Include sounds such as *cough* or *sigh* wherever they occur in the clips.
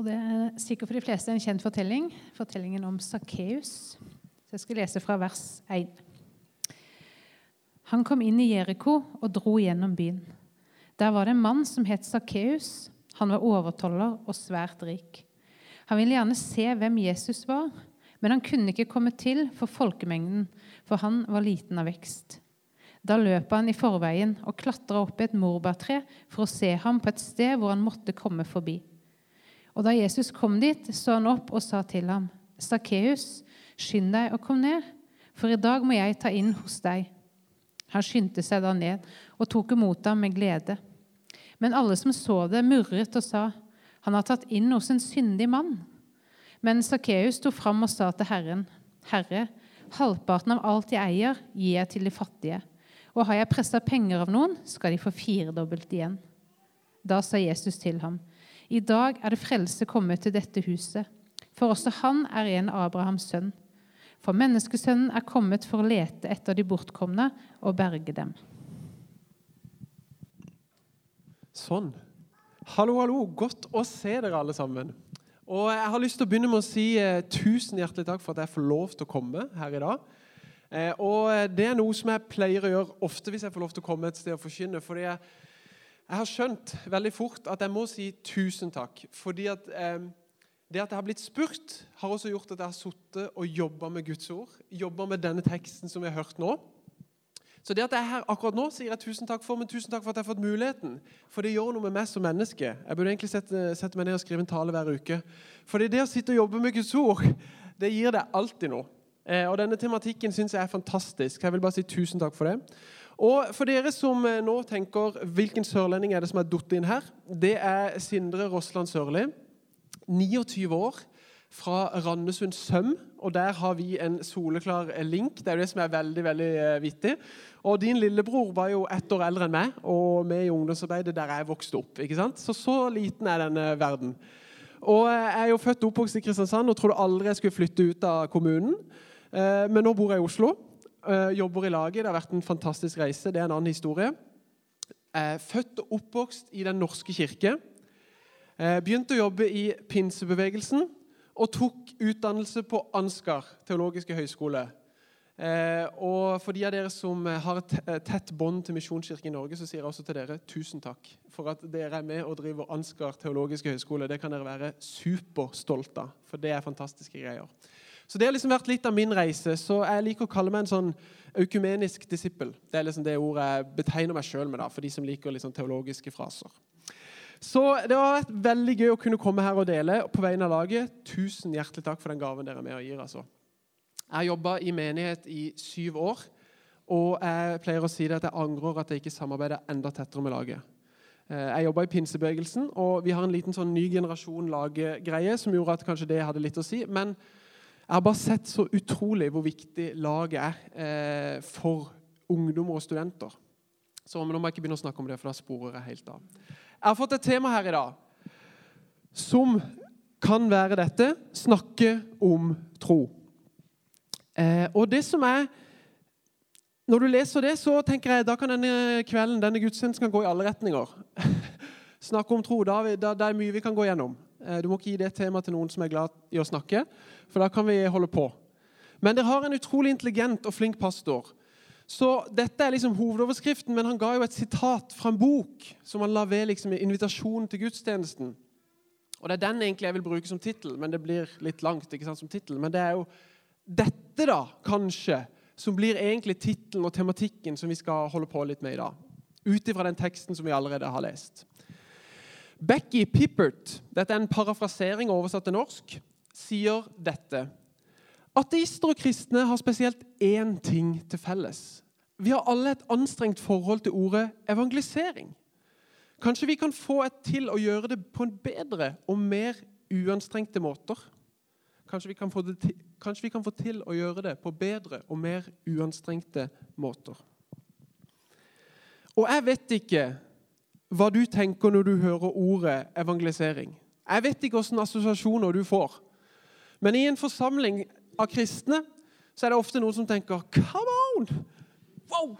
Og Det er sikkert for de fleste en kjent fortelling, fortellingen om Sakkeus. Jeg skal lese fra vers 1. Han kom inn i Jeriko og dro gjennom byen. Der var det en mann som het Sakkeus. Han var overtoller og svært rik. Han ville gjerne se hvem Jesus var, men han kunne ikke komme til for folkemengden, for han var liten av vekst. Da løp han i forveien og klatra opp i et morbærtre for å se ham på et sted hvor han måtte komme forbi. Og Da Jesus kom dit, så han opp og sa til ham, Sakkeus, skynd deg og kom ned, for i dag må jeg ta inn hos deg. Han skyndte seg da ned og tok imot ham med glede. Men alle som så det, murret og sa, han har tatt inn hos en syndig mann. Men Sakkeus sto fram og sa til Herren, Herre, halvparten av alt jeg eier, gir jeg til de fattige. Og har jeg pressa penger av noen, skal de få firedobbelt igjen. Da sa Jesus til ham, i dag er det frelse kommet til dette huset, for også han er en Abrahams sønn. For menneskesønnen er kommet for å lete etter de bortkomne og berge dem. Sånn. Hallo, hallo. Godt å se dere alle sammen. Og Jeg har lyst til å begynne med å si eh, tusen hjertelig takk for at jeg får lov til å komme her i dag. Eh, og Det er noe som jeg pleier å gjøre ofte hvis jeg får lov til å komme et sted og forkynne. fordi jeg jeg har skjønt veldig fort at jeg må si tusen takk. Fordi at eh, det at jeg har blitt spurt, har også gjort at jeg har sittet og jobba med Guds ord. Jobba med denne teksten som vi har hørt nå. Så det at jeg er her akkurat nå, sier jeg tusen takk for, men tusen takk for at jeg har fått muligheten. For det gjør noe med meg som menneske. Jeg burde egentlig sette, sette meg ned og skrive en tale hver uke. Fordi det å sitte og jobbe med Guds ord, det gir deg alltid noe. Eh, og denne tematikken syns jeg er fantastisk. Jeg vil bare si tusen takk for det. Og For dere som eh, nå tenker hvilken sørlending er det som er datt inn her, det er Sindre Rossland Sørli. 29 år, fra Randesund Søm. Og Der har vi en soleklar link. Det er jo det som er veldig veldig eh, vittig. Og Din lillebror var jo ett år eldre enn meg, og med i ungdomsarbeidet der jeg vokste opp. ikke sant? Så så liten er denne verden. Og eh, Jeg er jo født og oppvokst i Kristiansand og trodde aldri jeg skulle flytte ut av kommunen. Men nå bor jeg i Oslo. Uh, jobber i laget. Det har vært en fantastisk reise. Det er en annen historie. Uh, født og oppvokst i Den norske kirke. Uh, begynte å jobbe i pinsebevegelsen og tok utdannelse på Ansgar teologiske høgskole. og For de av dere som har et tett bånd til Misjonskirken i Norge, så sier jeg også til dere tusen takk for at dere er med og driver Ansgar teologiske høgskole. Det kan dere være superstolte av, for det er fantastiske greier. Så Det har liksom vært litt av min reise. Så jeg liker å kalle meg en sånn økumenisk disippel. Det er liksom det ordet jeg betegner meg sjøl med, da, for de som liker liksom teologiske fraser. Så det har vært veldig gøy å kunne komme her og dele på vegne av laget. Tusen hjertelig takk for den gaven dere er med og gir. altså. Jeg har jobba i menighet i syv år, og jeg pleier å si det at jeg angrer at jeg ikke samarbeider enda tettere med laget. Eh, jeg jobba i pinsebevegelsen, og vi har en liten sånn ny generasjon laggreie som gjorde at kanskje det hadde litt å si. men jeg har bare sett så utrolig hvor viktig laget er eh, for ungdommer og studenter. Så Nå må jeg ikke begynne å snakke om det, for da sporer jeg helt av. Jeg har fått et tema her i dag som kan være dette snakke om tro. Eh, og det som er Når du leser det, så tenker jeg da kan denne kvelden, denne gudstjenesten kan gå i alle retninger. *laughs* snakke om tro. Da, da, det er mye vi kan gå gjennom. Eh, du må ikke gi det temaet til noen som er glad i å snakke, for da kan vi holde på. Men dere har en utrolig intelligent og flink pastor. Så Dette er liksom hovedoverskriften, men han ga jo et sitat fra en bok som han la ved liksom invitasjonen til gudstjenesten. Og Det er den egentlig jeg vil bruke som tittel, men det blir litt langt. ikke sant, som titel. Men det er jo dette, da, kanskje, som blir egentlig tittelen og tematikken som vi skal holde på litt med i dag. Ut ifra den teksten som vi allerede har lest. Becky Pippert, dette er en parafrasering oversatt til norsk, sier dette. Ateister og kristne har spesielt én ting til felles. Vi har alle et anstrengt forhold til ordet evangelisering. Kanskje vi kan få et til å gjøre det på en bedre og mer uanstrengte måter? Kanskje vi, kan få til, kanskje vi kan få til å gjøre det på bedre og mer uanstrengte måter? Og jeg vet ikke hva du tenker når du hører ordet evangelisering. Jeg vet ikke hvilke assosiasjoner du får. Men i en forsamling av kristne så er det ofte noen som tenker Come on! Wow!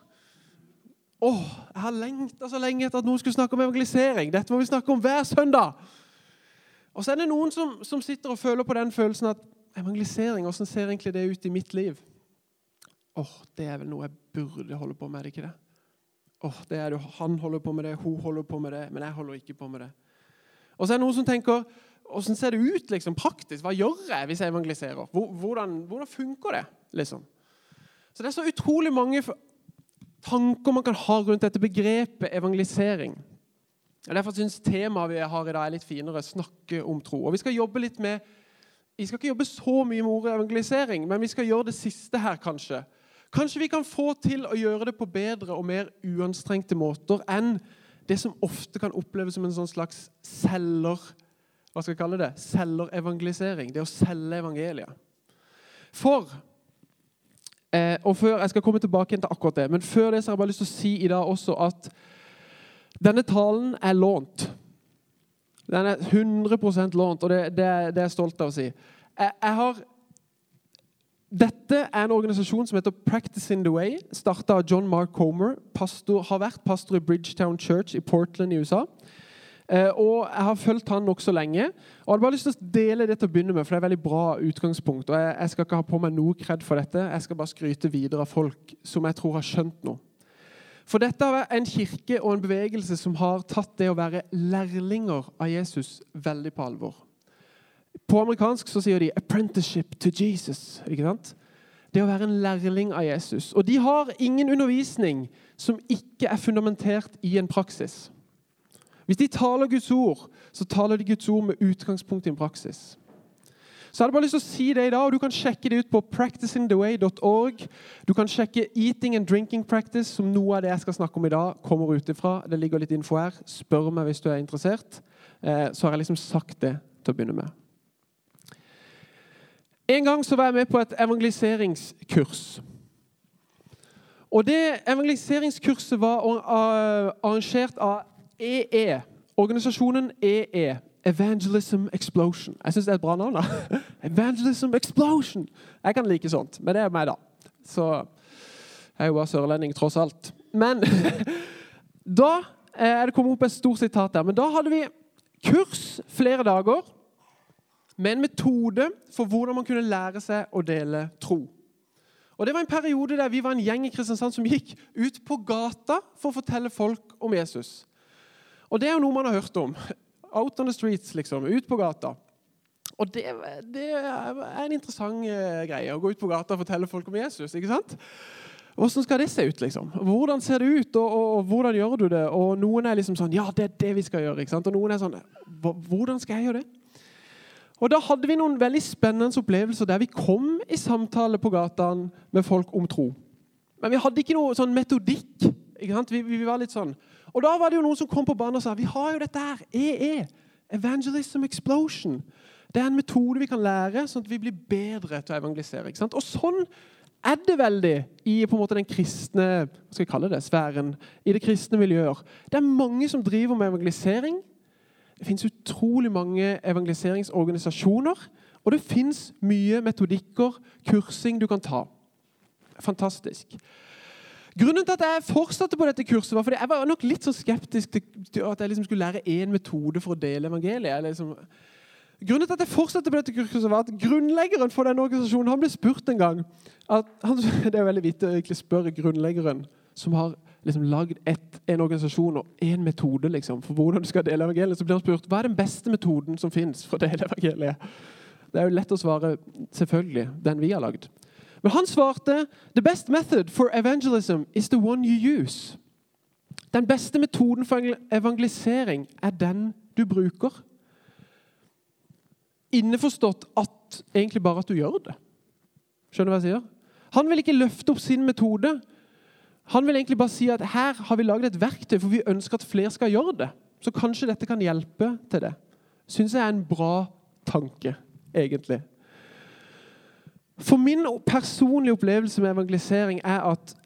Åh, jeg har lengta så lenge etter at noen skulle snakke om evangelisering. Dette må vi snakke om hver søndag. Og så er det noen som, som sitter og føler på den følelsen at evangelisering, hvordan ser egentlig det ut i mitt liv? Åh, oh, det er vel noe jeg burde holde på med, er det ikke det? Oh, det er det, Han holder på med det, hun holder på med det, men jeg holder ikke på med det. Og så er det noen som tenker Hvordan ser det ut liksom, praktisk? Hva gjør jeg hvis jeg evangeliserer? Hvordan, hvordan funker det? liksom? Så Det er så utrolig mange tanker man kan ha rundt dette begrepet evangelisering. Og Derfor syns temaet vi har i dag, er litt finere. Snakke om tro. Og Vi skal jobbe litt med vi skal ikke jobbe så mye med ordet evangelisering, men vi skal gjøre det siste her, kanskje. Kanskje vi kan få til å gjøre det på bedre og mer uanstrengte måter enn det som ofte kan oppleves som en sånn slags selger hva skal jeg kalle det? Selgerevangelisering. Det å selge evangeliet. For eh, og før, Jeg skal komme tilbake til akkurat det, men før det så har jeg bare lyst til å si i dag også at denne talen er lånt. Den er 100% lånt, og det, det, det, er jeg stolt av å si. Jeg, jeg har, dette er en organisasjon som heter Practice in the Way. Starta av John Mark Comer. Pastor, har vært pastor i Bridgetown Church i Portland i USA. Eh, og Jeg har fulgt han nokså lenge. og Jeg hadde bare lyst til å dele det til å begynne med, for det er et veldig bra utgangspunkt. og jeg, skal ikke ha på meg noe kred for dette. Jeg skal bare skryte videre av folk som jeg tror har skjønt noe. For dette er en kirke og en bevegelse som har tatt det å være lærlinger av Jesus veldig på alvor. På amerikansk så sier de 'apprenticeship to Jesus'. ikke sant? Det å være en lærling av Jesus. Og de har ingen undervisning som ikke er fundamentert i en praksis. Hvis de taler Guds ord, så taler de Guds ord med utgangspunkt i en praksis. Så jeg hadde bare lyst til å si det i dag, og Du kan sjekke det ut på practicingtheway.org. Du kan sjekke Eating and Drinking Practice, som noe av det jeg skal snakke om i dag, kommer ut ifra. Det ligger litt info her. Spør meg hvis du er interessert. Eh, så har jeg liksom sagt det til å begynne med. En gang så var jeg med på et evangeliseringskurs. Og det evangeliseringskurset var arrangert av EE, organisasjonen EE. Evangelism Explosion. Jeg syns det er et bra navn. da. *laughs* Evangelism Explosion! Jeg kan like sånt, men det er meg, da. Så jeg er jo bare sørlending, tross alt. Men *laughs* da er det kommet opp et stort sitat der. Men da hadde vi kurs flere dager med en metode for hvordan man kunne lære seg å dele tro. Og Det var en periode der vi var en gjeng i Kristiansand som gikk ut på gata for å fortelle folk om Jesus. Og Det er jo noe man har hørt om. Out on the streets, liksom. Ut på gata. Og det, det er en interessant uh, greie, å gå ut på gata og fortelle folk om Jesus. ikke sant? Hvordan skal det se ut? liksom? Hvordan ser det ut, og, og, og, hvordan gjør du det? Og Noen er liksom sånn Ja, det er det vi skal gjøre. ikke sant? Og noen er sånn Hvordan skal jeg gjøre det? Og Da hadde vi noen veldig spennende opplevelser der vi kom i samtale på gataen med folk om tro. Men vi hadde ikke noe sånn metodikk. Vi, vi var litt sånn og Da var det jo noen som kom på banen og sa vi har jo dette her, EE. Evangelism Explosion. Det er en metode vi kan lære, sånn at vi blir bedre til å evangelisere. Og Sånn er det veldig i på en måte den kristne hva skal jeg kalle det, sfæren. I det kristne miljøet. Det er mange som driver med evangelisering. Det fins utrolig mange evangeliseringsorganisasjoner. Og det fins mye metodikker, kursing, du kan ta. Fantastisk. Grunnen til at jeg fortsatte på dette kurset, var fordi jeg var nok litt så skeptisk til at jeg liksom skulle lære én metode for å dele evangeliet. Liksom. Grunnen til at jeg fortsatte på dette kurset, var at grunnleggeren for denne organisasjonen han ble spurt en gang at, han, *laughs* Det er veldig vittig å egentlig spørre grunnleggeren som har liksom lagd en organisasjon og én metode liksom, for hvordan du skal dele evangeliet. Så blir han spurt hva er den beste metoden som fins for å dele evangeliet. Det er jo lett å svare selvfølgelig den vi har lagd. Men han svarte «The best method for evangelism is the one you use». Den beste metoden for evangelisering er den du bruker. Innforstått at egentlig bare at du gjør det. Skjønner du hva jeg sier? Han vil ikke løfte opp sin metode. Han vil egentlig bare si at her har vi laget et verktøy, for vi ønsker at flere skal gjøre det. Så kanskje dette kan hjelpe til det. Syns jeg er en bra tanke, egentlig. For min personlige opplevelse med evangelisering er at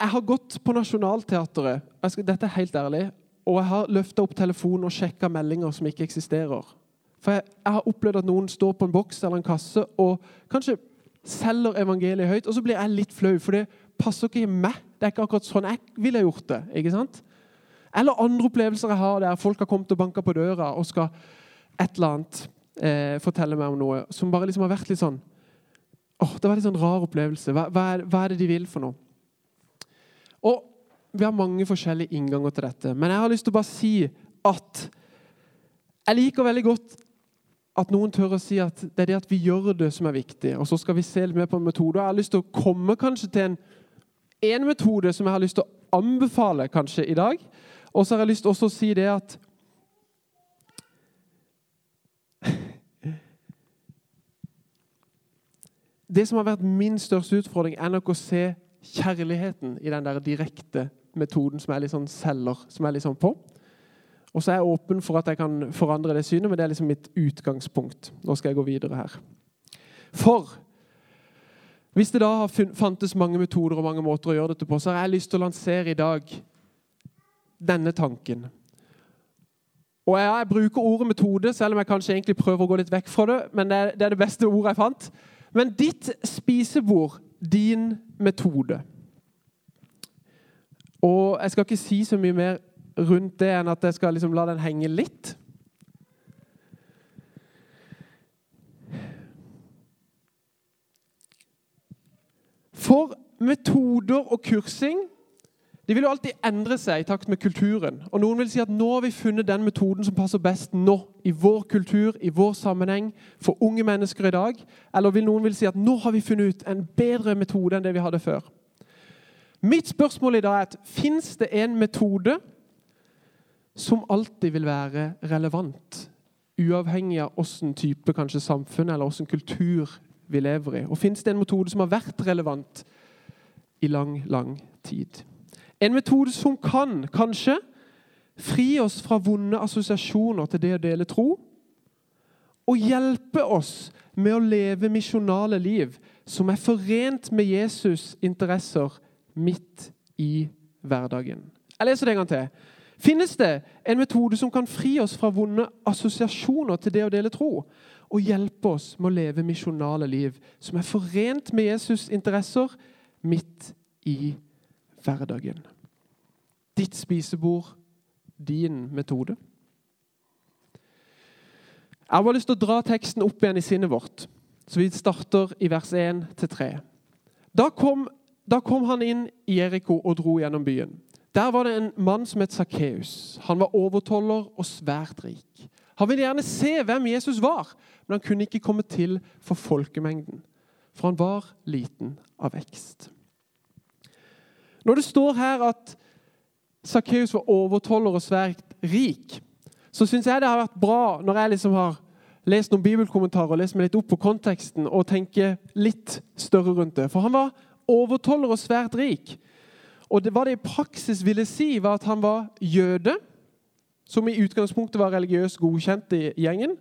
jeg har gått på Nationaltheatret dette er helt ærlig, og jeg har løfta opp telefonen og sjekka meldinger som ikke eksisterer. For jeg, jeg, har opplevd at noen står på en boks eller en kasse og kanskje selger evangeliet høyt, og så blir jeg litt flau, det passer ikke meg. Det er ikke akkurat sånn jeg ville gjort det. ikke sant? Eller andre opplevelser jeg har der folk har kommet og banka på døra og skal et eller annet eh, fortelle meg om noe som bare liksom har vært litt sånn åh, Det var litt sånn rar opplevelse. Hva, hva, er, hva er det de vil for noe? Og Vi har mange forskjellige innganger til dette, men jeg har lyst til å bare si at jeg liker veldig godt at noen tør å si at det er det at vi gjør det, som er viktig. Og så skal vi se litt mer på en metode. Jeg har lyst til å komme kanskje til en, en metode som jeg har lyst til å anbefale kanskje i dag. Og så har jeg lyst til å si det at *laughs* Det som har vært min største utfordring, er nok å se kjærligheten i den der direkte metoden som jeg sånn selger, som jeg sånn på. Og så er jeg åpen for at jeg kan forandre det synet, men det er liksom mitt utgangspunkt. Nå skal jeg gå videre her. For hvis det da har fantes mange metoder og mange måter å gjøre dette på, så har jeg lyst til å lansere i dag denne tanken. Og jeg, jeg bruker ordet metode, selv om jeg kanskje egentlig prøver å gå litt vekk fra det. Men det er det, er det beste ordet jeg fant. Men ditt spisebord, din metode. Og jeg skal ikke si så mye mer rundt det enn at jeg skal liksom la den henge litt. For metoder og kursing de vil jo alltid endre seg i takt med kulturen. Og Noen vil si at nå har vi funnet den metoden som passer best nå, i vår kultur, i vår sammenheng, for unge mennesker i dag. Eller vil noen vil si at nå har vi funnet ut en bedre metode enn det vi hadde før. Mitt spørsmål i dag er at fins det en metode som alltid vil være relevant, uavhengig av hvilken type kanskje samfunn eller hvilken kultur vi lever i? Og fins det en metode som har vært relevant i lang, lang tid? En metode som kan, kanskje, fri oss fra vonde assosiasjoner til det å dele tro. Og hjelpe oss med å leve misjonale liv som er forent med Jesus' interesser midt i hverdagen. Jeg leser det en gang til. Finnes det en metode som kan fri oss fra vonde assosiasjoner til det å dele tro? Og hjelpe oss med å leve misjonale liv som er forent med Jesus' interesser midt i hverdagen? Ditt spisebord, din metode. Jeg har bare lyst til å dra teksten opp igjen i sinnet vårt, så vi starter i vers 1-3. Da, da kom han inn i Jeriko og dro gjennom byen. Der var det en mann som het Sakkeus. Han var overtoller og svært rik. Han ville gjerne se hvem Jesus var, men han kunne ikke komme til for folkemengden, for han var liten av vekst. Når det står her at Sakkeus var overtoller og svært rik, så syns jeg det har vært bra når jeg liksom har lest noen bibelkommentarer og lest meg litt opp på konteksten og tenker litt større rundt det. For han var overtoller og svært rik. Og det, Hva det i praksis ville si, var at han var jøde, som i utgangspunktet var religiøst godkjent i gjengen.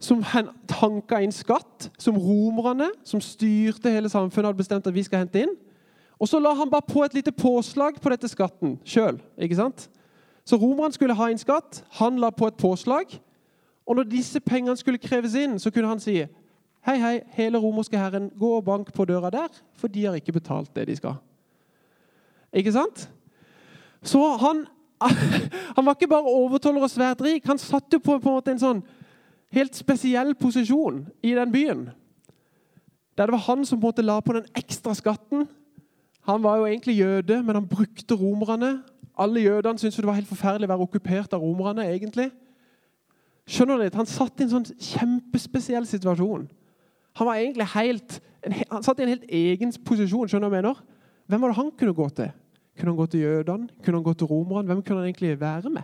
Som tanka inn skatt, som romerne, som styrte hele samfunnet, hadde bestemt at vi skal hente inn. Og så la han bare på et lite påslag på dette skatten sjøl. Så romerne skulle ha inn skatt. Han la på et påslag. Og når disse pengene skulle kreves inn, så kunne han si Hei, hei, hele romerske herren, gå og bank på døra der, for de har ikke betalt det de skal. Ikke sant? Så han, *laughs* han var ikke bare overtoller og svært rik. Han satt jo på, på en, en sånn helt spesiell posisjon i den byen. Der det var han som på en måte la på den ekstra skatten han var jo egentlig jøde, men han brukte romerne. Alle jødene syntes det var helt forferdelig å være okkupert av romerne. egentlig. Skjønner du litt? Han satt i en sånn kjempespesiell situasjon. Han var egentlig helt, han satt i en helt egen posisjon. skjønner du hva jeg mener? Hvem var det han kunne gå til? Kunne han gå til jødene? Kunne han gå til romerne? Hvem kunne han egentlig være med?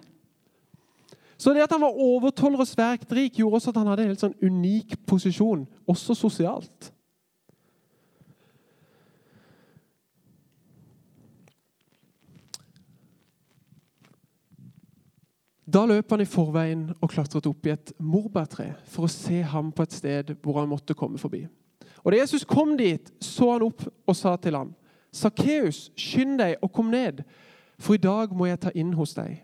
Så det at han var overtoller og svært rik, gjorde også at han hadde en helt sånn unik posisjon, også sosialt. Da løp han i forveien og klatret opp i et morbærtre for å se ham på et sted hvor han måtte komme forbi. Og Da Jesus kom dit, så han opp og sa til ham, 'Sakkeus, skynd deg og kom ned, for i dag må jeg ta inn hos deg.'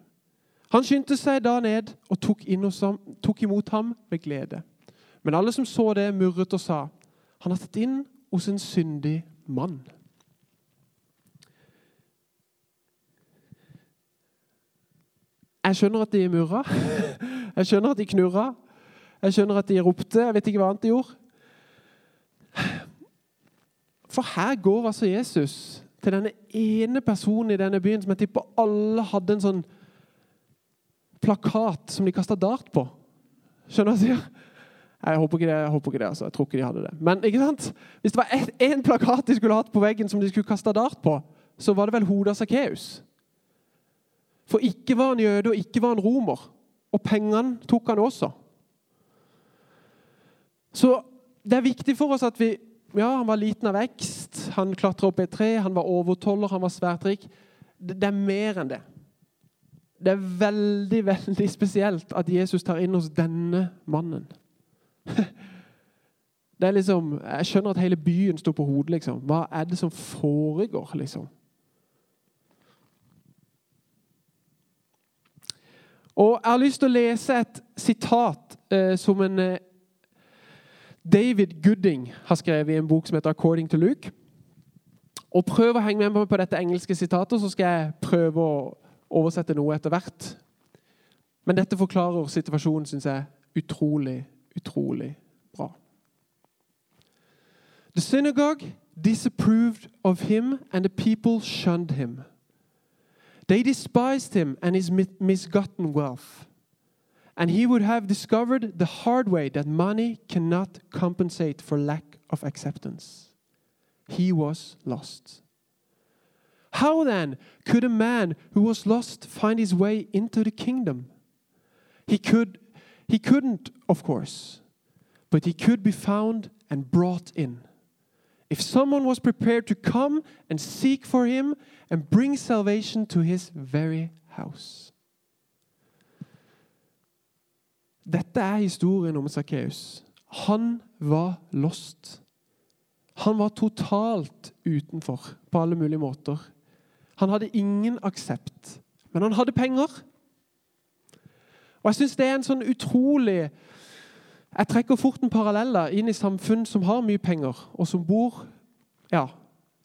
Han skyndte seg da ned og tok, ham, tok imot ham med glede. Men alle som så det, murret og sa, 'Han har tatt inn hos en syndig mann.' Jeg skjønner at de murra. *laughs* Jeg skjønner at de knurra. Jeg skjønner at de ropte. Jeg vet ikke hva annet de gjorde. For her går altså Jesus til denne ene personen i denne byen som jeg tipper alle hadde en sånn plakat som de kasta dart på. Skjønner du hva jeg sier? Jeg håper ikke det. jeg håper ikke det, altså. Jeg tror ikke de hadde det. Men ikke sant? hvis det var én plakat de skulle hatt på veggen som de skulle kaste dart på, så var det vel hodet av Sakkeus. For ikke var han jøde, og ikke var han romer. Og pengene tok han også. Så det er viktig for oss at vi Ja, han var liten av vekst, han klatra opp i et tre, han var overtoller, han var svært rik. Det er mer enn det. Det er veldig, veldig spesielt at Jesus tar inn hos denne mannen. *laughs* Det er liksom, Jeg skjønner at hele byen står på hodet. liksom. Hva er det som foregår, liksom? Og Jeg har lyst til å lese et sitat eh, som en eh, David Gooding har skrevet i en bok som heter 'According to Luke'. Og Prøv å henge med meg på dette engelske sitatet, så skal jeg prøve å oversette noe etter hvert. Men dette forklarer situasjonen, syns jeg, utrolig utrolig bra. The synagogue disapproved of him, and the people shunned him. They despised him and his misgotten wealth. And he would have discovered the hard way that money cannot compensate for lack of acceptance. He was lost. How then could a man who was lost find his way into the kingdom? He could he couldn't, of course, but he could be found and brought in. If someone was prepared to come and seek for him and bring salvation to his very house. Dette er historien om Sakkeus. Han var lost. Han var totalt utenfor på alle mulige måter. Han hadde ingen aksept. Men han hadde penger. Og Jeg syns det er en sånn utrolig Jeg trekker fort en parallell inn i samfunn som har mye penger, og som bor ja,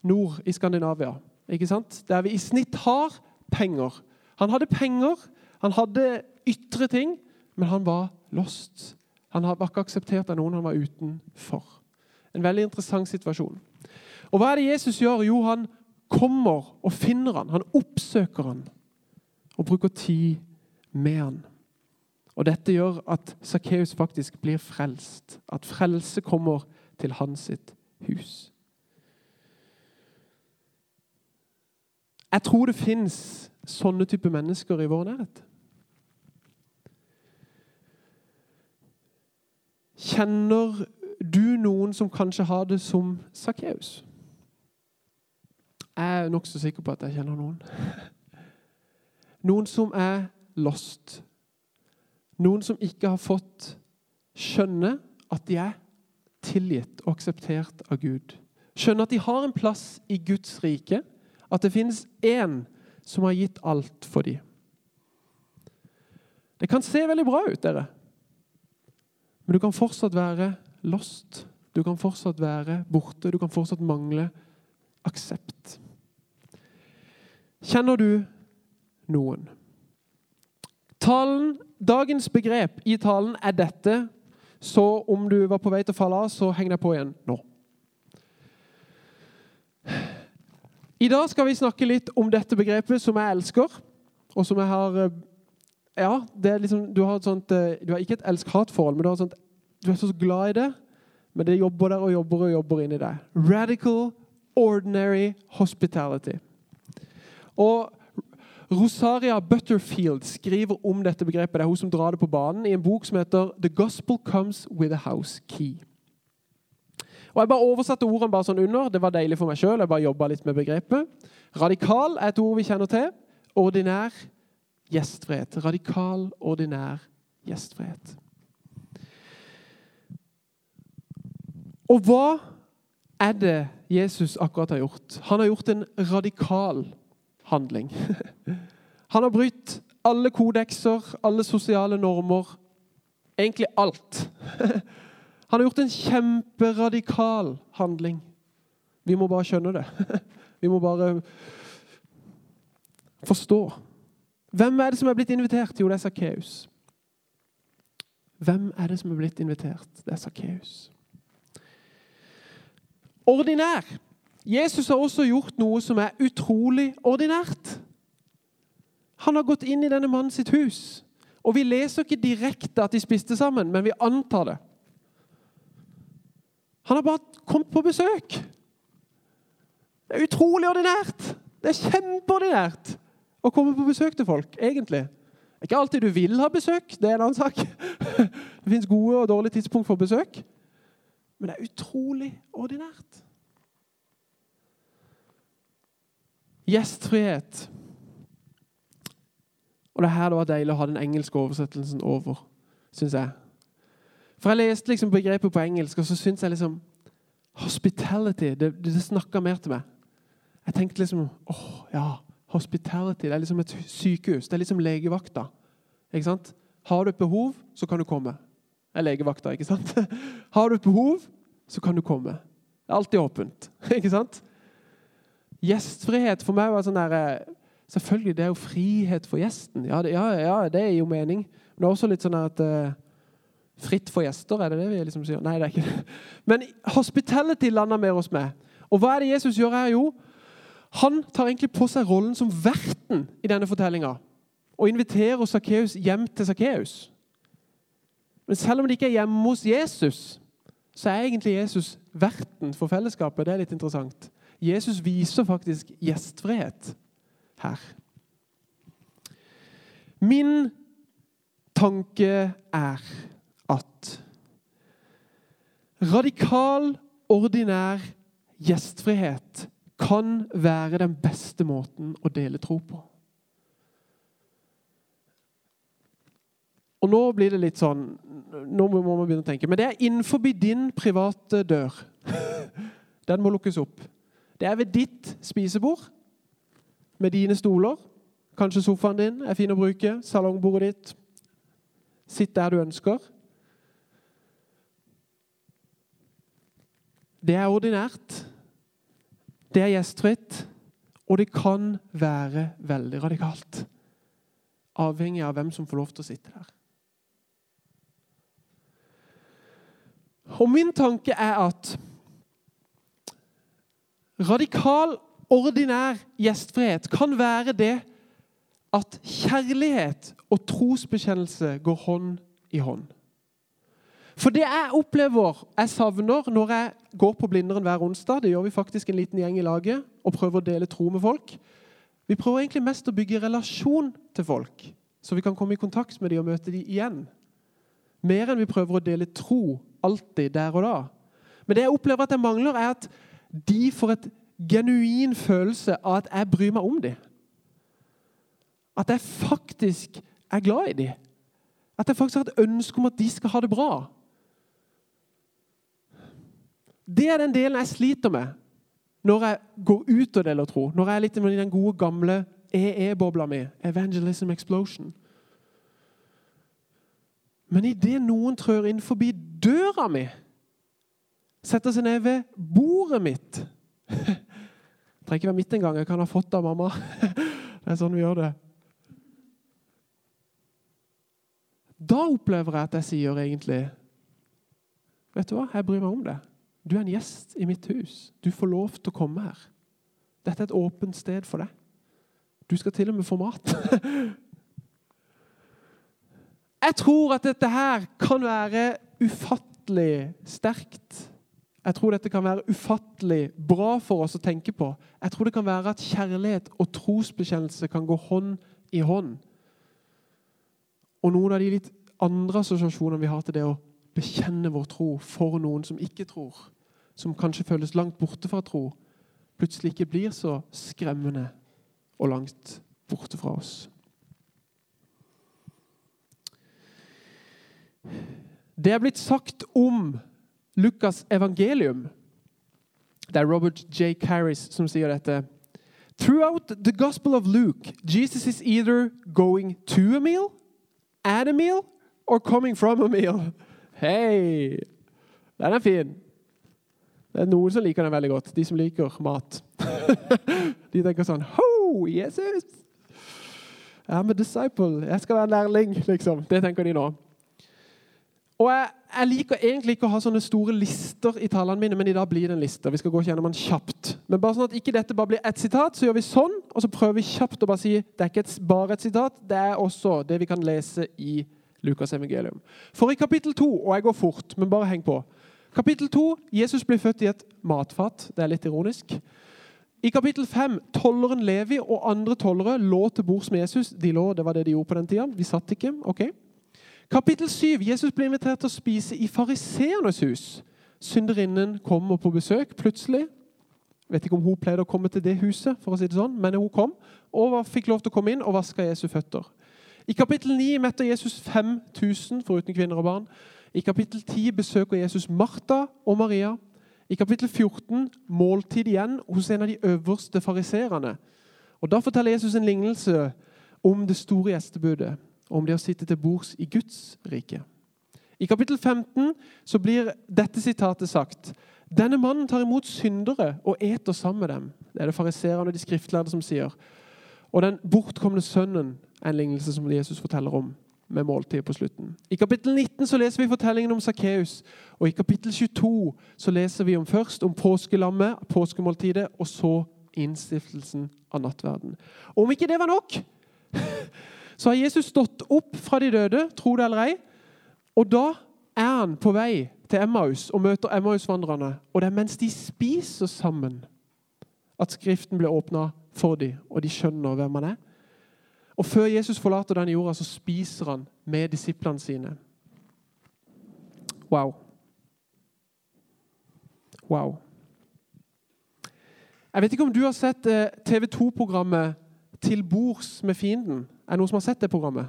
nord i Skandinavia. Ikke sant? Der vi i snitt har penger. Han hadde penger, han hadde ytre ting, men han var lost. Han var ikke akseptert av noen, han var utenfor. En veldig interessant situasjon. Og Hva er det Jesus gjør? Jo, han kommer og finner han. Han oppsøker han og bruker tid med han. Og Dette gjør at Sakkeus faktisk blir frelst. At frelse kommer til hans hus. Jeg tror det fins sånne type mennesker i vår nærhet. Kjenner du noen som kanskje har det som Sakkeus? Jeg er nokså sikker på at jeg kjenner noen. *laughs* Noen som er lost noen som ikke har fått skjønne at de er tilgitt og akseptert av Gud. Skjønne at de har en plass i Guds rike. At det finnes én som har gitt alt for dem. Det kan se veldig bra ut, dere. Men du kan fortsatt være lost. Du kan fortsatt være borte. Du kan fortsatt mangle aksept. Kjenner du noen? Talen Dagens begrep i talen er dette, så om du var på vei til å falle av, så heng deg på igjen nå. I dag skal vi snakke litt om dette begrepet som jeg elsker, og som jeg har eh, Ja, liksom, du har, sånt, eh, du har ikke et elsk-hat-forhold, men du, sånt, du er så glad i det. Men det jobber der og jobber og jobber inni deg. Radical, ordinary hospitality. Og Rosaria Butterfield skriver om dette begrepet. Det er hun som drar det på banen i en bok som heter 'The Gospel Comes With a House Key'. Og Jeg bare oversatte ordene bare sånn under. Det var deilig for meg sjøl. Jeg bare litt med begrepet. Radikal er et ord vi kjenner til. Ordinær gjestfrihet. Radikal, ordinær gjestfrihet. Og hva er det Jesus akkurat har gjort? Han har gjort en radikal handling. *laughs* Han har brutt alle kodekser, alle sosiale normer. Egentlig alt. *laughs* Han har gjort en kjemperadikal handling. Vi må bare skjønne det. *laughs* Vi må bare forstå. Hvem er det som er blitt invitert? Jo, det er Sakkeus. Hvem er det som er blitt invitert? Det er Sakkeus. Ordinær. Jesus har også gjort noe som er utrolig ordinært. Han har gått inn i denne mannen sitt hus. Og vi leser ikke direkte at de spiste sammen, men vi antar det. Han har bare kommet på besøk. Det er utrolig ordinært. Det er kjempeordinært å komme på besøk til folk, egentlig. Det er ikke alltid du vil ha besøk, det er en annen sak. *laughs* Det fins gode og dårlige tidspunkt for besøk. Men det er utrolig ordinært. Gjestfrihet. Og det er her det var deilig å ha den engelske oversettelsen over, syns jeg. For jeg leste liksom begrepet på engelsk, og så syns jeg liksom Hospitality, det, det snakka mer til meg. Jeg tenkte liksom åh, ja, hospitality. Det er liksom et sykehus. Det er liksom legevakta. Ikke sant? Har du et behov, så kan du komme. Det er legevakta, ikke sant? *laughs* Har du et behov, så kan du komme. Det er alltid åpent. *laughs* Ikke sant? Gjestfrihet for meg var sånn der eh, Selvfølgelig, det er jo frihet for gjesten. Ja, det, ja, ja, det er jo mening. Men det er også litt sånn at uh, Fritt for gjester, er det det vi liksom sier? Nei, det er ikke det. *laughs* Men hospitality lander mer hos meg. Og hva er det Jesus gjør her? Jo, han tar egentlig på seg rollen som verten i denne fortellinga. Og inviterer Sakkeus hjem til Sakkeus. Men selv om det ikke er hjemme hos Jesus, så er egentlig Jesus verten for fellesskapet. Det er litt interessant. Jesus viser faktisk gjestfrihet her. Min tanke er at radikal, ordinær gjestfrihet kan være den beste måten å dele tro på. Og nå blir det litt sånn Nå må man begynne å tenke. Men det er innenfor din private dør. *laughs* Den må lukkes opp. Det er ved ditt spisebord med dine stoler. Kanskje sofaen din er fin å bruke. Salongbordet ditt. Sitt der du ønsker. Det er ordinært. Det er gjestfritt. Og det kan være veldig radikalt. Avhengig av hvem som får lov til å sitte der. Og min tanke er at radikal ordinær gjestfrihet kan være det at kjærlighet og trosbekjennelse går hånd i hånd. For det jeg opplever, jeg savner når jeg går på Blinderen hver onsdag Det gjør vi faktisk en liten gjeng i laget og prøver å dele tro med folk. Vi prøver egentlig mest å bygge relasjon til folk, så vi kan komme i kontakt med dem og møte dem igjen. Mer enn vi prøver å dele tro alltid der og da. Men det jeg opplever at jeg mangler, er at de får et genuin følelse av at jeg bryr meg om dem. At jeg faktisk er glad i dem. At jeg faktisk har et ønske om at de skal ha det bra. Det er den delen jeg sliter med når jeg går ut og deler tro. Når jeg er litt i den gode, gamle EE-bobla mi. Evangelism Explosion. Men idet noen trør inn forbi døra mi, setter seg ned ved bordet mitt Det *laughs* trenger ikke være mitt engang. Jeg kan ha fått det av mamma. *laughs* Det er sånn vi gjør det. Da opplever jeg at jeg sier egentlig Vet du hva, jeg bryr meg om det. Du er en gjest i mitt hus. Du får lov til å komme her. Dette er et åpent sted for deg. Du skal til og med få mat. *laughs* Jeg tror at dette her kan være ufattelig sterkt jeg tror dette kan være ufattelig bra for oss å tenke på. Jeg tror det kan være at kjærlighet og trosbekjennelse kan gå hånd i hånd. Og noen av de litt andre assosiasjonene vi har til det å bekjenne vår tro for noen som ikke tror, som kanskje føles langt borte fra tro, plutselig ikke blir så skremmende og langt borte fra oss. Det er blitt sagt om Lukas' evangelium. Det er Robert J. Carris som sier dette. Throughout the Gospel of Luke, Jesus is either going to a meal, at a meal, or coming from a meal. Hei! Den er fin. Det er noen som liker den veldig godt. De som liker mat. *laughs* de tenker sånn Ho, Jesus! I'm a disciple. Jeg skal være en lærling, liksom. Det tenker de nå. Og jeg, jeg, liker egentlig ikke å ha sånne store lister i talene mine, men i dag blir det en liste. Vi skal gå gjennom den kjapt. Men bare sånn at ikke dette bare blir ett sitat, så gjør vi sånn, og så prøver vi kjapt å bare si det er ikke bare et sitat, det er også det vi kan lese i Lukas evangelium. For i kapittel to, og jeg går fort, men bare heng på Kapittel 2 Jesus blir født i et matfat. Det er litt ironisk. I kapittel 5 tolleren Levi og andre tollere lå til bords med Jesus. De lå, Det var det de gjorde på den tida. De satt ikke. ok? Kapittel 7. Jesus blir invitert til å spise i fariseernes hus. Synderinnen kommer på besøk plutselig. Vet ikke om hun pleide å komme til det huset, for å si det sånn, men hun kom og fikk lov til å komme inn og vaske Jesu føtter. I kapittel 9 metter Jesus 5000 foruten kvinner og barn. I kapittel 10 besøker Jesus Martha og Maria. I kapittel 14 måltid igjen hos en av de øverste fariserene. Og Da forteller Jesus en lignelse om det store gjestebudet om det å sitte til bords i Guds rike. I kapittel 15 så blir dette sitatet sagt. Denne mannen tar imot syndere og eter sammen med dem. Det er det fariserene og de skriftlærde som sier. Og den bortkomne sønnen er en lignelse som Jesus forteller om med måltid på slutten. I kapittel 19 så leser vi fortellingen om Sakkeus. Og i kapittel 22 så leser vi om først om påskelammet, påskemåltidet, og så innstiftelsen av nattverden. Og om ikke det var nok *laughs* så har Jesus stått opp fra de døde, tro det eller ei. Og da er han på vei til Emmaus og møter Emmaus-vandrerne. Og det er mens de spiser sammen, at Skriften blir åpna for dem, og de skjønner hvem han er. Og Før Jesus forlater den jorda, så spiser han med disiplene sine. Wow. Wow. Jeg vet ikke om du har sett eh, TV 2-programmet 'Til bords med fienden'. Er det noen som har sett det programmet?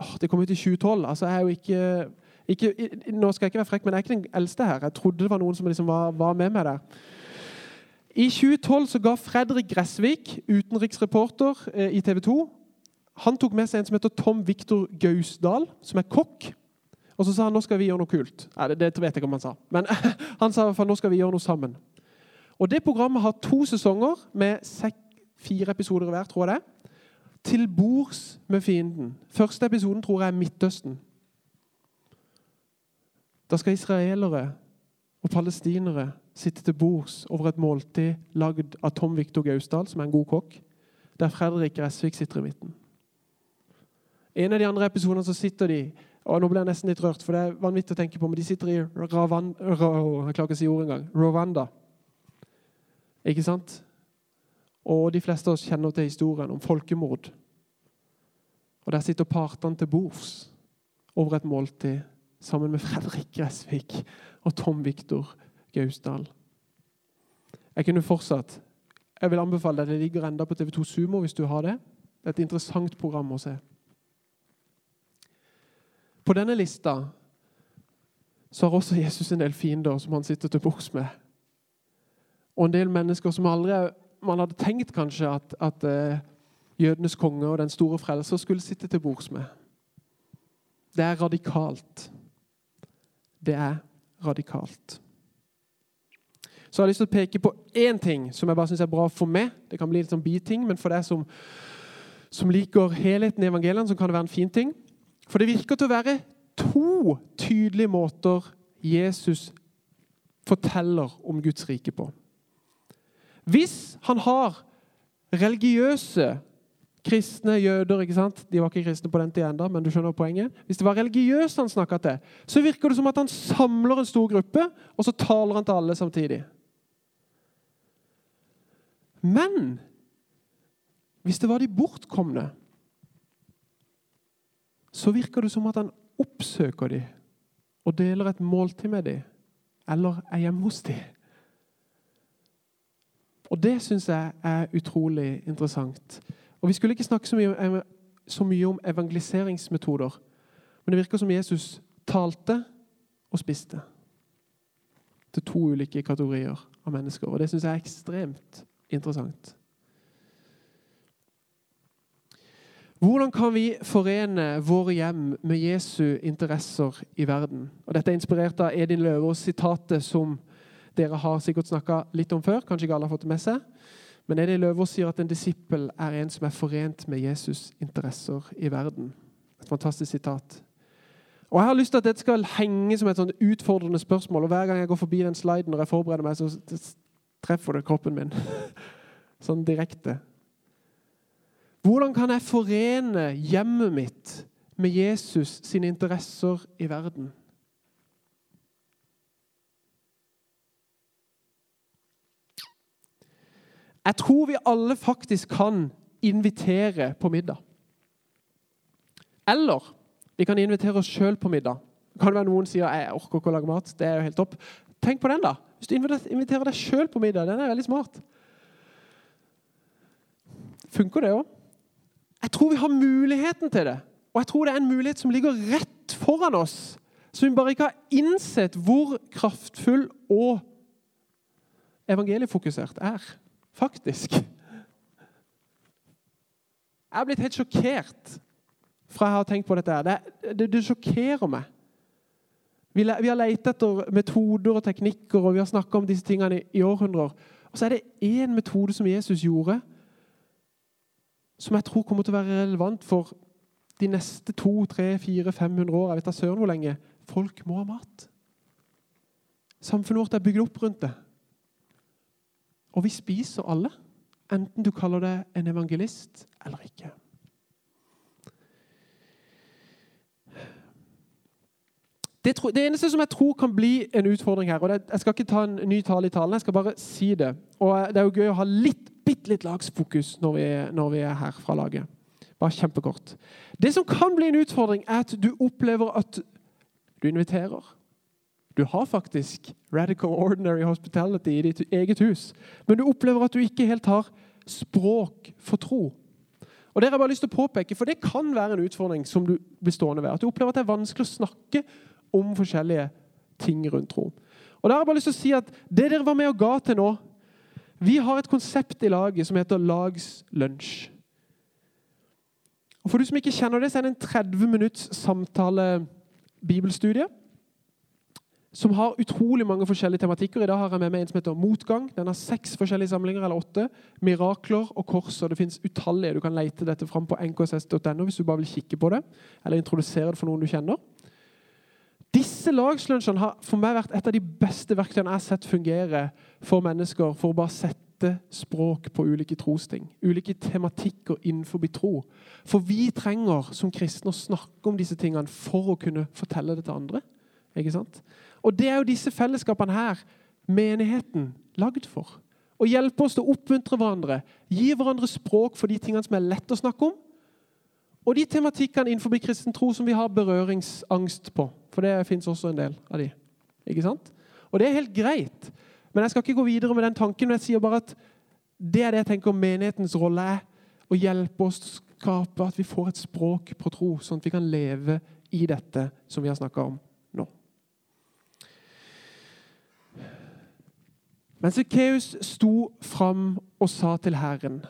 Åh, det kom ut i 2012. Altså, jeg er jo ikke, ikke, Nå skal jeg ikke være frekk, men jeg er ikke den eldste her. Jeg trodde det var noen som liksom var, var, med meg der. I 2012 så ga Fredrik Gressvik, utenriksreporter eh, i TV 2, han tok med seg en som heter Tom Viktor Gausdal, som er kokk. Og så sa han nå skal vi gjøre noe kult. Nei, det, det vet jeg ikke om han sa. Men *laughs* han sa i hvert fall nå skal vi gjøre noe sammen. Og Det programmet har to sesonger med fire episoder hver, tror jeg det til bords med fienden. Første episoden tror jeg er Midtøsten. Da skal israelere og palestinere sitte til bords over et måltid lagd av Tom Viktor Gausdal, som er en god kokk, der Fredrik Gressvik sitter i midten. En av de andre episodene så sitter de og Nå blir jeg nesten litt rørt, for det er vanvittig å tenke på, men de sitter i Ravan, jeg klarer ikke å si ordet engang, Rwanda. Ikke sant? Og de fleste av oss kjenner til historien om folkemord. Og Der sitter partene til bords over et måltid sammen med Fredrik Gressvik og Tom Viktor Gausdal. Jeg kunne fortsatt. Jeg vil anbefale deg, Det ligger enda på TV2 Sumo hvis du har det. Det er et interessant program å se. På denne lista så har også Jesus en del fiender som han sitter til bords med. Og en del mennesker som aldri man hadde tenkt kanskje at, at uh, jødenes konge og den store frelser skulle sitte til bords med. Det er radikalt. Det er radikalt. Så jeg har lyst til å peke på én ting som jeg bare synes er bra for meg. Det kan bli litt sånn biting, men for deg som, som liker helheten i evangeliene, så kan det være en fin ting. For det virker til å være to tydelige måter Jesus forteller om Guds rike på. Hvis han har religiøse kristne jøder ikke sant? De var ikke kristne på den tida enda, men du skjønner poenget. Hvis det var religiøse han snakka til, så virker det som at han samler en stor gruppe, og så taler han til alle samtidig. Men hvis det var de bortkomne, så virker det som at han oppsøker dem og deler et måltid med dem, eller er hjemme hos dem. Og det syns jeg er utrolig interessant. Og Vi skulle ikke snakke så mye, så mye om evangeliseringsmetoder, men det virker som Jesus talte og spiste til to ulike kategorier av mennesker. Og Det syns jeg er ekstremt interessant. Hvordan kan vi forene våre hjem med Jesu interesser i verden? Og Dette er inspirert av Edin Løvaas sitatet som dere har sikkert snakka litt om før. Kanskje ikke alle har fått det med seg. Men Edin Løvaas sier at en disippel er en som er forent med Jesus' interesser i verden. Et fantastisk sitat. Og Jeg har lyst til at dette skal henge som et sånt utfordrende spørsmål. og Hver gang jeg går forbi den sliden når jeg forbereder meg, så treffer det kroppen min. *laughs* sånn direkte. Hvordan kan jeg forene hjemmet mitt med Jesus sine interesser i verden? Jeg tror vi alle faktisk kan invitere på middag. Eller vi kan invitere oss sjøl på middag. Kan det være Noen sier jeg orker ikke å lage mat. Det er jo helt topp. Tenk på den, da. Hvis du inviterer deg sjøl på middag. Den er veldig smart. Funker det òg? Jeg tror vi har muligheten til det. Og jeg tror det er en mulighet som ligger rett foran oss, som vi bare ikke har innsett hvor kraftfull og evangeliefokusert er. Faktisk. Jeg er blitt helt sjokkert fra jeg har tenkt på dette. Det, det, det sjokkerer meg. Vi, vi har lett etter metoder og teknikker, og vi har snakka om disse tingene i, i århundrer. Og så er det én metode som Jesus gjorde, som jeg tror kommer til å være relevant for de neste 200-500 år. Jeg vet da søren hvor lenge. Folk må ha mat. Samfunnet vårt er bygd opp rundt det. Og vi spiser alle, enten du kaller deg en evangelist eller ikke. Det, det, eneste som jeg tror kan bli en utfordring her og det, Jeg skal ikke ta en ny tale i talen, jeg skal bare si det. Og Det er jo gøy å ha litt, bitte litt lagsfokus når vi, når vi er her fra laget. Bare kjempekort. Det som kan bli en utfordring, er at du opplever at du inviterer. Du har faktisk radical ordinary hospitality i ditt eget hus. Men du opplever at du ikke helt har språk for tro. Og Det har jeg bare lyst til å påpeke, for det kan være en utfordring som du blir stående ved. At du opplever at det er vanskelig å snakke om forskjellige ting rundt tro. Og da har jeg bare lyst til å si at Det dere var med og ga til nå Vi har et konsept i laget som heter Lagslunsj. Og For du som ikke kjenner det, så er det en 30 minutts samtale bibelstudie som har utrolig mange forskjellige tematikker. I dag har jeg med meg en som heter Motgang. Den har seks forskjellige samlinger, eller åtte. Mirakler og kors. og Det fins utallige. Du kan lete dette fram på nkss.no hvis du bare vil kikke på det, eller introdusere det for noen du kjenner. Disse lagslunsjene har for meg vært et av de beste verktøyene jeg har sett fungere for mennesker for å bare sette språk på ulike trosting. Ulike tematikker innenfor tro. For vi trenger som kristne å snakke om disse tingene for å kunne fortelle det til andre. Ikke sant? Og det er jo disse fellesskapene her, menigheten, lagd for. Å hjelpe oss til å oppmuntre hverandre, gi hverandre språk for de tingene som er lett å snakke om, og de tematikkene innenfor kristen tro som vi har berøringsangst på. For det fins også en del av de. Ikke sant? Og det er helt greit. Men jeg skal ikke gå videre med den tanken. men jeg sier bare at Det er det jeg tenker menighetens rolle er. Å hjelpe oss til å skape at vi får et språk på tro, sånn at vi kan leve i dette som vi har snakka om nå. Men Sikkeus sto fram og sa til Herren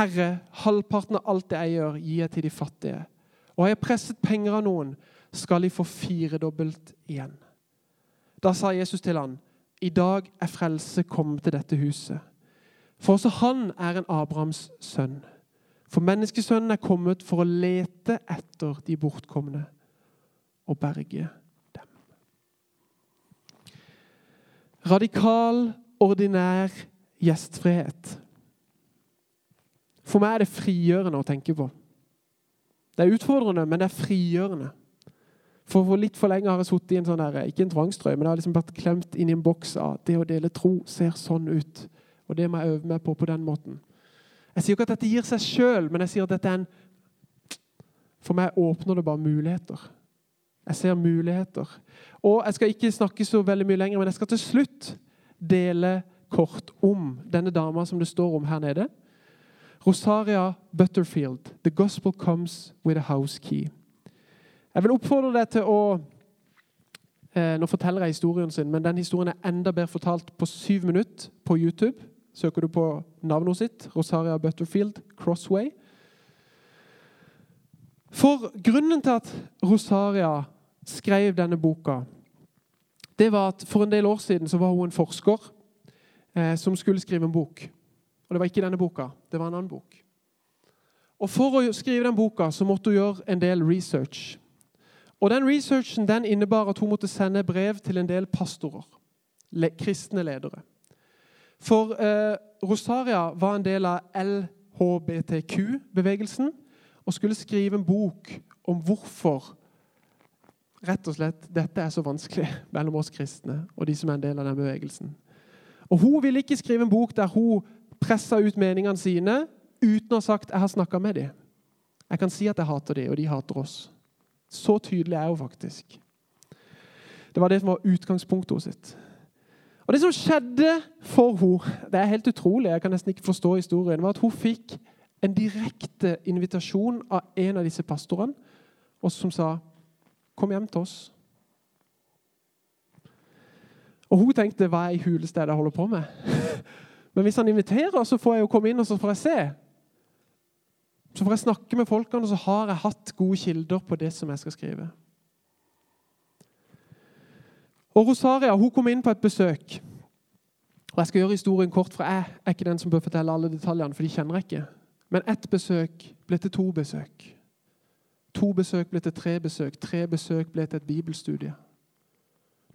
Herre, halvparten av alt det jeg gjør, gir jeg til de fattige. Og har jeg presset penger av noen, skal de få firedobbelt igjen. Da sa Jesus til han, i dag er frelse kommet til dette huset. For også han er en Abrahams sønn. For menneskesønnen er kommet for å lete etter de bortkomne og berge dem. Radikal, ordinær gjestfrihet. For meg er det frigjørende å tenke på. Det er utfordrende, men det er frigjørende. For, for litt for lenge har jeg sittet i en sånn der, ikke en tvangstrøye, men jeg har liksom vært klemt inn i en boks av det å dele tro ser sånn ut. Og det må jeg øve meg på på den måten. Jeg sier ikke at dette gir seg sjøl, men jeg sier at dette er en For meg åpner det bare muligheter. Jeg ser muligheter. Og jeg skal ikke snakke så veldig mye lenger, men jeg skal til slutt dele kort om denne dama som det står om her nede. Rosaria Butterfield, 'The Gospel Comes with a House Key'. Jeg vil oppfordre deg til å eh, Nå forteller jeg historien sin, men den historien er enda bedre fortalt på syv minutter på YouTube. Søker du på navnet sitt, Rosaria Butterfield Crossway. For grunnen til at Rosaria skrev denne boka, det var at for en del år siden så var hun en forsker eh, som skulle skrive en bok. Og det var ikke denne boka, det var en annen bok. Og For å skrive den boka så måtte hun gjøre en del research. Og den Researchen den innebar at hun måtte sende brev til en del pastorer, le, kristne ledere. For eh, Rosaria var en del av LHBTQ-bevegelsen og skulle skrive en bok om hvorfor rett og slett dette er så vanskelig *laughs* mellom oss kristne og de som er en del av den bevegelsen. Og Hun ville ikke skrive en bok der hun pressa ut meningene sine uten å ha sagt 'jeg har snakka med dem'. Jeg kan si at jeg hater dem, og de hater oss. Så tydelig er hun faktisk. Det var det som var utgangspunktet hos sitt. Og Det som skjedde for henne, det er helt utrolig, jeg kan nesten ikke forstå historien, var at hun fikk en direkte invitasjon av en av disse pastorene, og som sa 'Kom hjem til oss'. Og hun tenkte 'Hva er i huleste jeg holder på med?' *laughs* Men hvis han inviterer, så får jeg jo komme inn og så får jeg se. Så får jeg snakke med folkene, og så har jeg hatt gode kilder på det som jeg skal skrive. Og Rosaria hun kom inn på et besøk. Og Jeg skal gjøre historien kort, for jeg er ikke den som bør fortelle alle detaljene. for de kjenner jeg ikke. Men ett besøk ble til to besøk. To besøk ble til tre besøk. Tre besøk ble til et bibelstudie.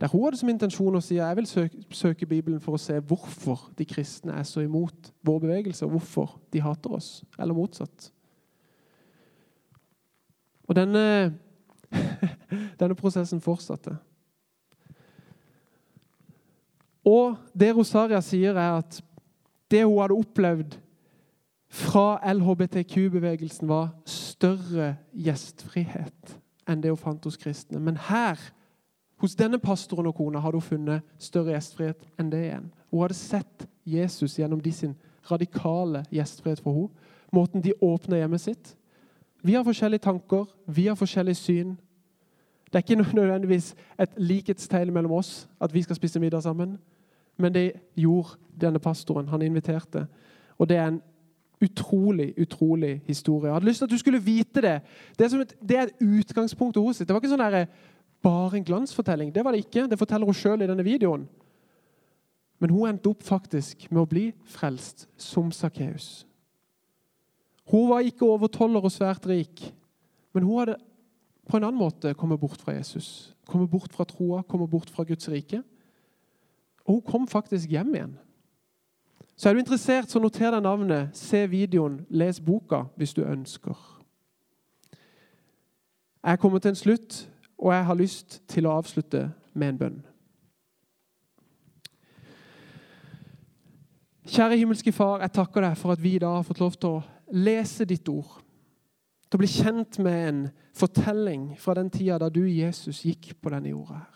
Der hun hadde som intensjon å si jeg vil søke, søke Bibelen for å se hvorfor de kristne er så imot vår bevegelse, og hvorfor de hater oss, eller motsatt. Og denne, *laughs* denne prosessen fortsatte. Og det Rosaria sier, er at det hun hadde opplevd fra LHBTQ-bevegelsen, var større gjestfrihet enn det hun fant hos kristne. Men her, hos denne pastoren og kona, hadde hun funnet større gjestfrihet enn det igjen. Hun hadde sett Jesus gjennom de sin radikale gjestfrihet for henne. Måten de åpner hjemmet sitt. Vi har forskjellige tanker, vi har forskjellige syn. Det er ikke nødvendigvis et likhetstegn mellom oss at vi skal spise middag sammen. Men det gjorde denne pastoren. Han inviterte. Og det er en utrolig utrolig historie. Jeg hadde lyst til at du skulle vite det. Det er, et, det er et utgangspunkt hos sitt. Det var ikke sånn der, bare en glansfortelling. Det var det ikke. Det forteller hun sjøl i denne videoen. Men hun endte opp faktisk med å bli frelst som Sakkeus. Hun var ikke over overtoller og svært rik, men hun hadde på en annen måte kommet bort fra Jesus. Kommet bort fra troa, kommet bort fra Guds rike. Og hun kom faktisk hjem igjen. Så er du interessert, så noter deg navnet, se videoen, les boka hvis du ønsker. Jeg kommer til en slutt, og jeg har lyst til å avslutte med en bønn. Kjære himmelske Far, jeg takker deg for at vi da har fått lov til å lese ditt ord. Til å bli kjent med en fortelling fra den tida da du, Jesus, gikk på denne jorda. her.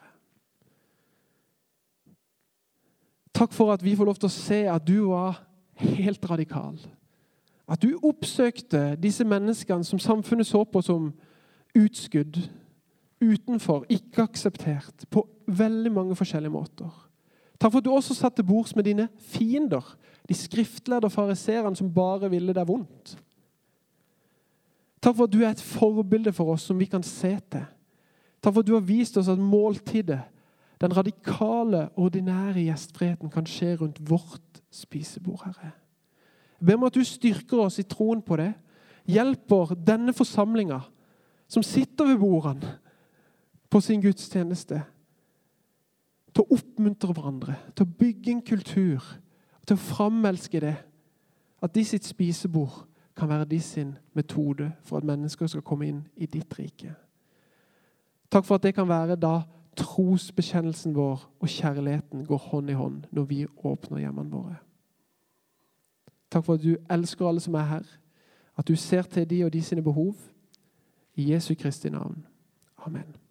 Takk for at vi får lov til å se at du var helt radikal. At du oppsøkte disse menneskene som samfunnet så på som utskudd, utenfor, ikke akseptert, på veldig mange forskjellige måter. Takk for at du også satt til bords med dine fiender, de skriftlærde og fariserene som bare ville deg vondt. Takk for at du er et forbilde for oss som vi kan se til. Takk for at du har vist oss at måltidet den radikale, ordinære gjestfriheten kan skje rundt vårt spisebord, Herre. Jeg ber om at du styrker oss i troen på det. Hjelper denne forsamlinga som sitter ved bordene på sin gudstjeneste, til å oppmuntre hverandre, til å bygge en kultur, til å framelske det. At de sitt spisebord kan være de sin metode for at mennesker skal komme inn i ditt rike. Takk for at det kan være da trosbekjennelsen vår og kjærligheten går hånd i hånd når vi åpner hjemmene våre. Takk for at du elsker alle som er her, at du ser til de og de sine behov. I Jesu Kristi navn. Amen.